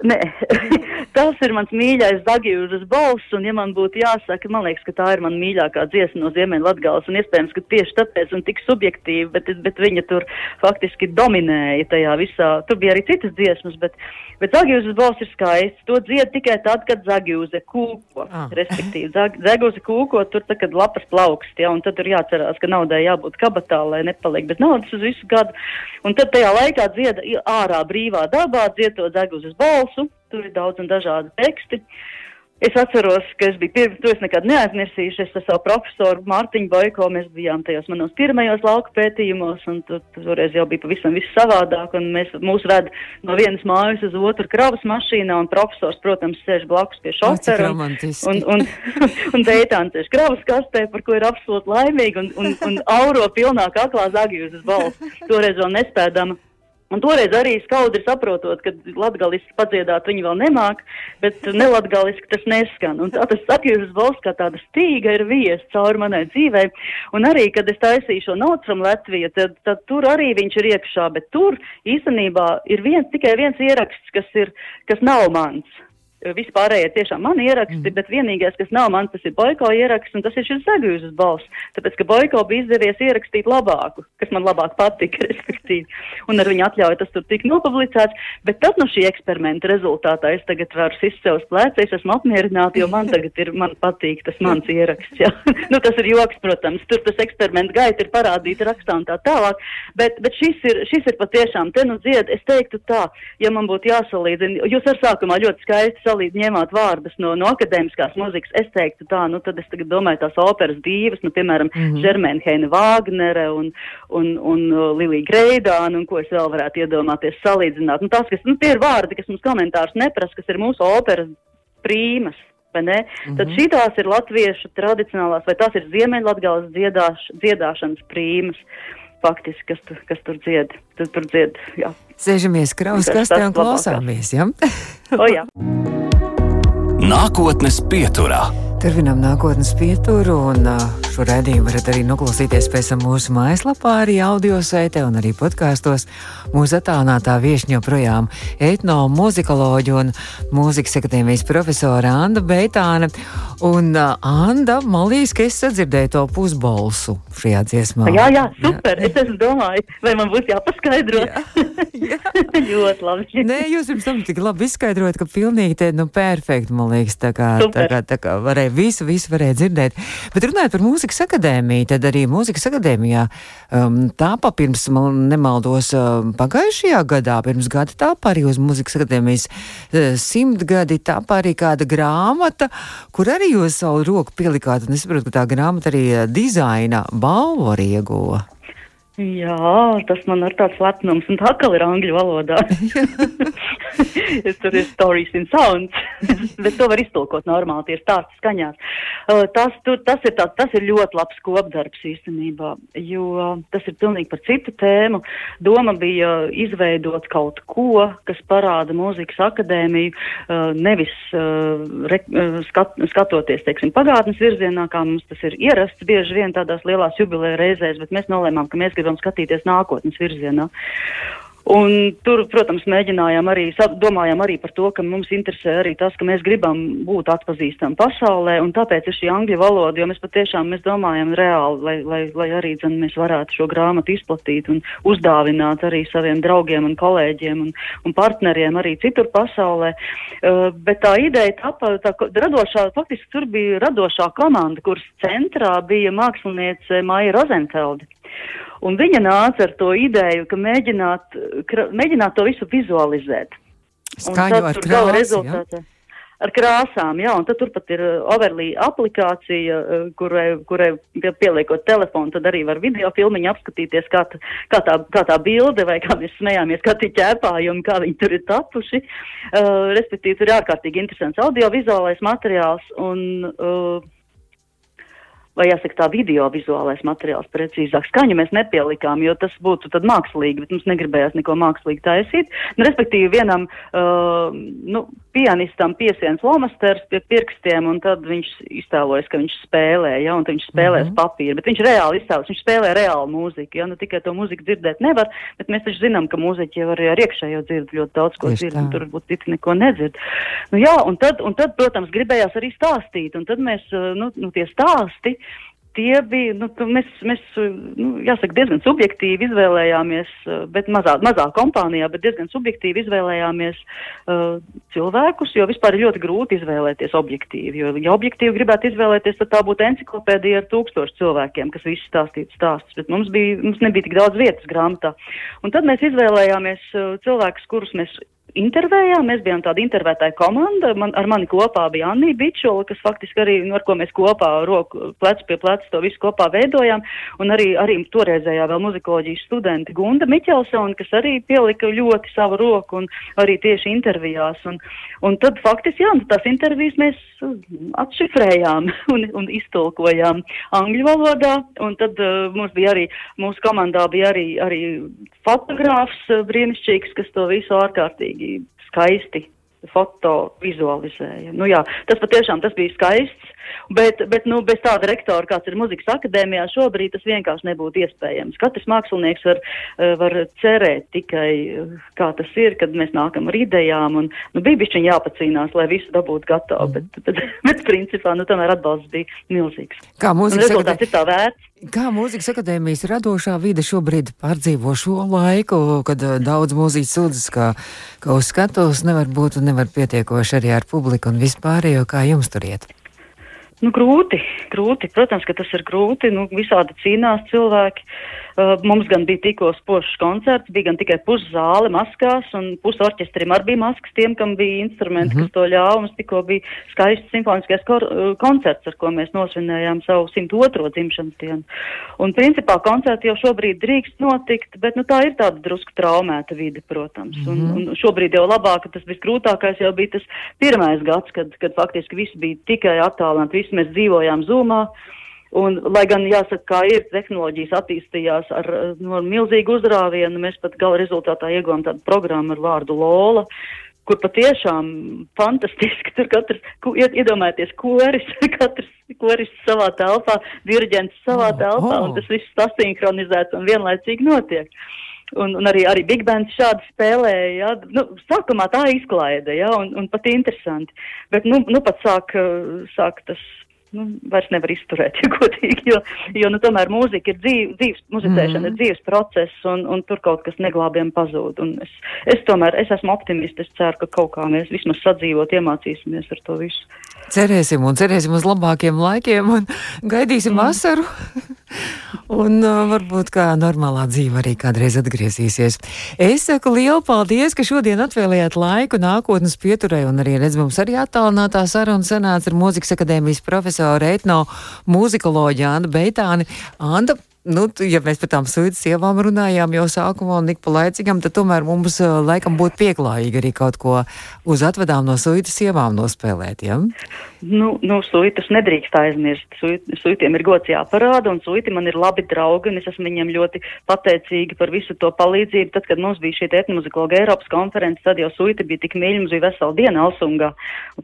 Nē, tas ir mans mīļākais Dagijūras balss, un ja man būtu jāsaka, man liekas, ka tā ir man mīļākā dziesma no Ziemeļa Latgales, un iespējams, ka tieši tāpēc un tik subjektīvi, bet, bet viņa tur faktiski dominēja tajā visā. Tur bija arī citas dziesmas, bet, bet Dagijūras balss ir skaists. To dzied tikai tad, kad Dagijūze kūko, ah. respektīvi, Dagijūze kūko tur, tad, kad lapas plaukst, ja, un tad tur jācerās, ka naudai jābūt kabatā, lai nepaliek bez naudas uz visu gadu. Un tad tajā laikā dzieda ārā brīvā dabā, dzied to balsu balsu, tur ir daudz un dažādi teksti. Es atceros, ka es biju pirms, to es nekad neaizmirsīšu, es ar savu profesoru Mārtiņu Boiko, mēs bijām tajos manos pirmajos lauka pētījumos, un tur, toreiz jau bija pavisam viss savādāk, un mēs, mūs ved no vienas mājas uz otru kravas mašīnā, un profesors, protams, sēž blakus pie šofera, un, un, un, un Deitāns sēž kravas kastē, par ko ir absolūti laimīgi, un, un, un auro pilnā kaklā zagī uz balss, toreiz vēl nespēdama Un toreiz arī skaudri saprotot, ka latgaliski padziedāt viņi vēl nemāk, bet nelatgaliski tas neskan. Un tā tas atgriežas valsts kā tāda stīga ir vies cauri manai dzīvei. Un arī, kad es taisīju šo from Latviju, tad, tad tur arī viņš ir iekšā, bet tur īstenībā ir viens, tikai viens ieraksts, kas ir, kas nav mans. Vispārējie ir tiešām mani ieraksti, mm. bet vienīgais, kas nav man, tas ir Boiko ieraksts, un tas ir šis Zagūzes balss. Tāpēc, ka Boiko bija izdevies ierakstīt labāku, kas man labāk patika, respektīvi. Un ar viņu atļauju tas tur tika nopublicēts. Bet tad no šī eksperimenta rezultātā es tagad varu sist sev uz pleca, es esmu apmierināta, jo man tagad ir, man patīk tas mans ieraksts. Jā. nu, tas ir joks, protams, tur tas eksperimenta gaita ir parādīta rakstā un tā tālāk. Bet, bet šis ir, šis ir patiešām, te nu dzied, es teiktu tā, ja man būtu jāsalīdzina, jūs ar sākumā ļoti skaisti salīdz ņēmāt vārdus no, no akadēmiskās muzikas, es teiktu tā, nu tad es tagad domāju tās operas divas, nu piemēram, mm -hmm. Žermēnheina Vāgnere un, un, un uh, Lilija Greidāna, un ko es vēl varētu iedomāties salīdzināt. Nu, tās, kas, nu, tie ir vārdi, kas mums komentārus neprasa, kas ir mūsu operas prīmas. Mm -hmm. Tad šīs ir latviešu tradicionālās, vai tās ir ziemeļlatgales dziedāš, dziedāšanas prīmas. faktiski, kas, tu, kas tur dzied. Tur, tur dzied jā. Sēžamies kraus kastē un klausāmies, ja? o, jā. Nākotnes pieturā. Turpinām nākotnes pieturu, un šo raidījumu varat arī noklausīties pēc tam mūsu mājaslapā, arī audio saitē un arī podkāstos. Mūsu attālinātā viešņa joprojām etnomuzikoloģija un mūzikas akadēmijas profesora Anna Beitāne. Un uh, Anna, malīs, ka es sadzirdēju to pusbolsu šajā dziesmā. Jā, jā, super. Jā. Es domāju, vai man būs jāpaskaidro. Jā, jā. ļoti labi. Nē, jūs pirms tam tik labi izskaidrojat, ka pilnīgi te, nu, perfekti, man liekas, tā kā, super. tā kā, tā kā varēja visu, visu varēja dzirdēt. Bet runājot par mūzikas akadēmiju, tad arī mūzikas akadēmijā um, tāpa pirms, man nemaldos, um, pagājušajā gadā, pirms gada tāpa arī uz mūzikas akadēmijas uh, simtgadi tāpa arī kāda grāmata, kur arī jūs savu roku pielikāt, un es saprotu, ka tā grāmata arī uh, dizaina balvu arī ieguva. Jā, tas man ir tāds lepnums, un tā kā ir angļu valodā. tur ir stories in sounds, bet to var iztulkot normāli, tie ir stāsti skaņās. Uh, tas, tur, tas, ir tā, tas ir ļoti labs kopdarbs īstenībā, jo tas ir pilnīgi par citu tēmu. Doma bija izveidot kaut ko, kas parāda mūzikas akadēmiju, uh, nevis uh, re, skat, skatoties, teiksim, pagātnes virzienā, kā mums tas ir ierasts bieži vien tādās lielās jubilē reizēs, bet mēs nolēmām, ka mēs gribam skatīties nākotnes virzienā. Un tur, protams, mēģinājām arī, domājām arī par to, ka mums interesē arī tas, ka mēs gribam būt atpazīstami pasaulē, un tāpēc ir šī angļu valoda, jo mēs patiešām mēs domājam reāli, lai, lai, lai arī dzen, mēs varētu šo grāmatu izplatīt un uzdāvināt arī saviem draugiem un kolēģiem un, un partneriem arī citur pasaulē. Uh, bet tā ideja tapa, tā radošā, faktiski tur bija radošā komanda, kuras centrā bija māksliniece Maija Rozenfelde. Un viņa nāca ar to ideju, ka mēģināt, kra, mēģināt to visu vizualizēt. Skaņu ar krāsu, ja? ar krāsām, jā, un tad turpat ir uh, Overlī aplikācija, uh, kurai, kurai pieliekot telefonu, tad arī var video filmiņu apskatīties, kā, tā, kā, tā, kā tā bilde, vai kā mēs smējāmies, kā tie ķēpājumi, kā viņi tur ir tapuši. Uh, respektīvi, tur ir ārkārtīgi interesants audiovizuālais materiāls, un uh, vai jāsaka tā video-vizuālais materiāls precīzāk. Skaņu mēs nepielikām, jo tas būtu tad mākslīgi, bet mums negribējās neko mākslīgi taisīt. Nu, respektīvi vienam uh, nu, pianistam piesiens lomasters pie pirkstiem, un tad viņš iztēlojas, ka viņš spēlē, ja, un viņš spēlēs mm -hmm. papīru, bet viņš reāli iztēlojas, viņš spēlē reālu mūziku, ja, nu tikai to mūziku dzirdēt nevar, bet mēs taču zinām, ka mūziķi jau arī ar iekšējo dzird ļoti daudz ko dzird, un tur varbūt citi neko nedzird. Nu jā, un tad, un tad, protams, gribējās arī stāstīt, un tad mēs, uh, nu, nu tie stāsti, tie bija, nu, mēs, mēs nu, jāsaka, diezgan subjektīvi izvēlējāmies, eh, bet mazā, mazā kompānijā, bet diezgan subjektīvi izvēlējāmies uh, cilvēkus, jo vispār ir ļoti grūti izvēlēties objektīvi, jo, ja objektīvi gribētu izvēlēties, tad tā būtu enciklopēdija ar tūkstošu cilvēkiem, kas visi stāstītu stāstus, bet mums, bija, mums nebija tik daudz vietas grāmatā. Un tad mēs izvēlējāmies uh, cilvēkus, kurus mēs intervējām. Mēs bijām tāda intervētāja komanda. Man, ar mani kopā bija Anna Bičula, kas faktiski arī, nu, ar ko mēs kopā roku plecu pie pleca to visu kopā veidojām. Un arī, arī toreizējā vēl muzikoloģijas studenti Gunda Miķelsona, kas arī pielika ļoti savu roku un arī tieši intervijās. Un, un tad faktiski, jā, tās intervijas mēs atšifrējām un, un iztulkojām angļu valodā. Un tad uh, mums bija arī, mūsu komandā bija arī, arī fotogrāfs uh, brīnišķīgs, kas to visu ārkārtīgi skaisti foto vizualizēja. Nu, jā, tas patiešām tas bija skaists. Bet, bet nu, bez tāda rektora, kāds ir muzikas akadēmijā, šobrīd tas vienkārši nebūtu iespējams. Katrs mākslinieks var, eh, var cerēt tikai, eh, kā tas ir, kad mēs nākam ar idejām. Un, nu, bija bišķiņ jāpacīnās, lai visu dabūtu gatavu, mm. bet, bet, bet principā nu, tomēr atbalsts bija milzīgs. Kā mūzikas akadēmijas ir tā vērts? Kā mūzikas akadēmijas radošā vide šobrīd pārdzīvo šo laiku, kad uh, daudz mūziķu sūdzas, ka, ka uz skatuves nevar būt un nevar pietiekoši arī ar publiku un vispārējo, kā jums tur iet? Nu, grūti, grūti. Protams, ka tas ir grūti. Nu, visādi cīnās cilvēki. Uh, mums gan bija tikko spožs koncerts, bija gan tikai puszāle maskās, un pusorķestrim arī bija maskas tiem, kam bija instrumenti, mm -hmm. kas to ļāva. Mums tikko bija skaists simfoniskais uh, koncerts, ar ko mēs nosvinējām savu 102. dzimšanas dienu. Un principā koncerti jau šobrīd drīkst notikt, bet nu, tā ir tāda drusku traumēta vide, protams. Mm -hmm. un, mhm. un šobrīd jau labāk, tas visgrūtākais jau bija tas pirmais gads, kad, kad faktiski viss bija tikai attālināti, visi mēs dzīvojām zūmā. Un, lai gan jāsaka, kā ir tehnoloģijas attīstījās ar, no, ar milzīgu uzrāvienu, mēs pat gala rezultātā ieguvām tādu programmu ar vārdu Lola, kur patiešām fantastiski tur katrs, iedomājieties, koris, katrs koris savā telpā, diriģents savā oh, telpā, oh. un tas viss sasinhronizēts un vienlaicīgi notiek. Un, un arī, arī Big Bands šādi spēlēja. Ja? Nu, sākumā tā izklaide, ja? un, un pat interesanti. Bet nu, nu pat sāk, sāk tas nu, vairs nevar izturēt, ja godīgi, jo, jo nu, tomēr mūzika ir dzīv, dzīves, muzicēšana mm. ir dzīves process, un, un tur kaut kas neglābiem pazūd. Un es, es tomēr, es esmu optimists, es ceru, ka kaut kā mēs vismaz sadzīvot, iemācīsimies ar to visu. Cerēsim un cerēsim uz labākiem laikiem un gaidīsim mm. vasaru. un uh, varbūt kā normālā dzīve arī kādreiz atgriezīsies. Es saku lielu paldies, ka šodien atvēlējāt laiku nākotnes pieturē un arī redz mums arī attālinātā saruna sanāca ar Mūzikas akadēmijas profesoru etno mūzikoloģiju Andu Beitāni. Anda, Nu, ja mēs par tām sūdzības sievām runājām jau sākumā un ik pa laicīgam, tad tomēr mums uh, laikam būtu pieklājīgi arī kaut ko uz atvedām no sūdzības sievām nospēlēt. Ja? Nu, nu sūdzības nedrīkst aizmirst. Sūdzībiem ir gods jāparāda, un sūdzīgi man ir labi draugi, un es esmu viņiem ļoti pateicīga par visu to palīdzību. Tad, kad mums bija šī etnomuzikologa Eiropas konference, tad jau sūdzīgi bija tik mīļi, mums bija vesela diena Alsungā,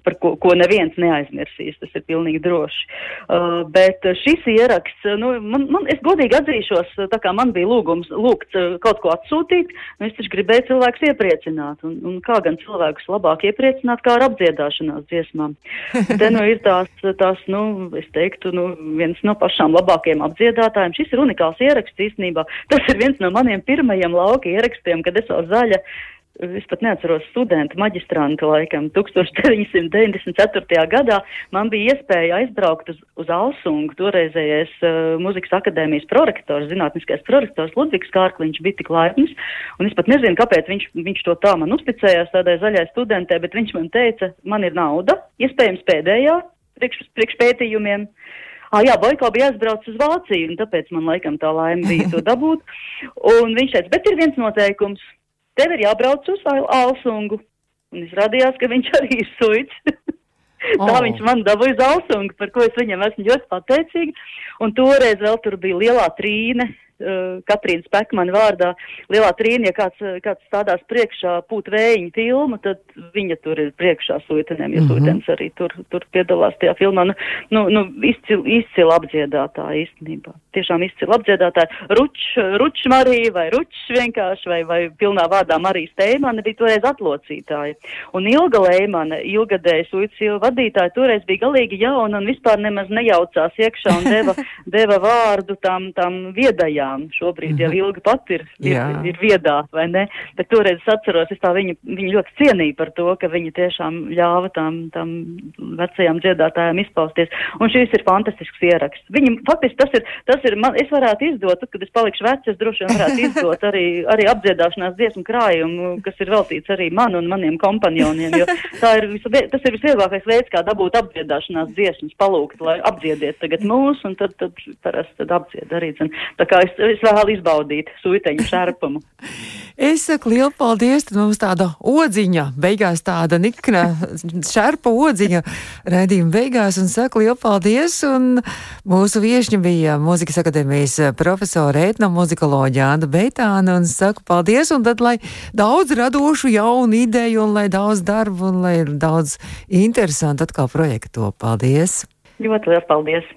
par ko, ko neviens neaizmirsīs. Tas ir pilnīgi droši. Uh, bet šis ieraksts, nu, man, man, es godīgi godīgi atzīšos, tā kā man bija lūgums lūgt eh, kaut ko atsūtīt, nu, es taču gribēju cilvēkus iepriecināt. Un, un kā gan cilvēkus labāk iepriecināt, kā ar apdziedāšanās dziesmām. Te nu ir tās, tās, nu, es teiktu, nu, viens no pašām labākajiem apdziedātājiem. Šis ir unikāls ieraksts īstenībā. Tas ir viens no maniem pirmajiem lauka ierakstiem, kad es vēl zaļa es pat neatceros studentu maģistrantu laikam, 1994. gadā man bija iespēja aizbraukt uz, uz Alsungu, toreizējais uh, muzikas akadēmijas prorektors, zinātniskais prorektors Ludvigs Kārkliņš bija tik laipns, un es pat nezinu, kāpēc viņš, viņš to tā man uzticējās tādai zaļai studentē, bet viņš man teica, man ir nauda, iespējams pēdējā, priekš, priekš pētījumiem. Ah, jā, Boiko bija aizbraucis uz Vāciju, un tāpēc man laikam tā laime bija to dabūt. Un viņš teica, bet ir viens noteikums tev ir jābrauc uz Alsungu. Un izrādījās, ka viņš arī ir suits. Tā oh. viņš man dabūja uz Alsungu, par ko es viņam esmu ļoti pateicīga. Un toreiz vēl tur bija lielā trīne, uh, Katrīnas Pekmana vārdā lielā trīnija, kāds, eh, kāds stādās priekšā pūt vējiņa filmu, tad viņa tur ir priekšā suitenēm, ja mm -hmm. suitenes arī tur, tur piedalās tajā filmā. Nu, nu, nu izcil, izcil apdziedātāji īstenībā. Tiešām izcil apdziedātāji. Ruč, Ruč Marija vai Ruč vienkārši vai, vai pilnā vārdā Marijas Teimana bija toreiz atlocītāja. Un Ilga Leimana, ilgadēja suicīdu vadītāja, toreiz bija galīgi jauna un vispār nemaz nejaucās iekšā un deva, deva vārdu tam, tam viedajām projām. Šobrīd jau mhm. ilgi pat ir, ir, ir viedā, vai ne? Bet toreiz es atceros, es tā viņu, viņu ļoti cienīju par to, ka viņa tiešām ļāva tām, tām vecajām dziedātājām izpausties. Un šis ir fantastisks ieraksts. Viņi, faktiski tas ir, tas ir man, es varētu izdot, tad, kad es palikšu vecs, es droši vien varētu izdot arī, arī apdziedāšanās dziesmu krājumu, kas ir veltīts arī man un maniem kompanioniem, jo tā ir, visu, tas ir visvieglākais veids, kā dabūt apdziedāšanās dziesmas, palūgt, lai apdziediet tagad mūs, un tad, tad parasti tad apdzied arī. Zin. Tā kā es es vēlu izbaudīt suiteņu šarpumu. Es saku lielu paldies, tad mums tāda odziņa, beigās tāda nikna šarpa odziņa redzījuma beigās, un saku lielu paldies, un mūsu viešņa bija Mūzikas akadēmijas profesora etnomuzikoloģija Anda Beitāna, un saku paldies, un tad, lai daudz radošu jaunu ideju, un lai daudz darbu, un lai daudz interesantu atkal projektu. Paldies! Ļoti liels paldies!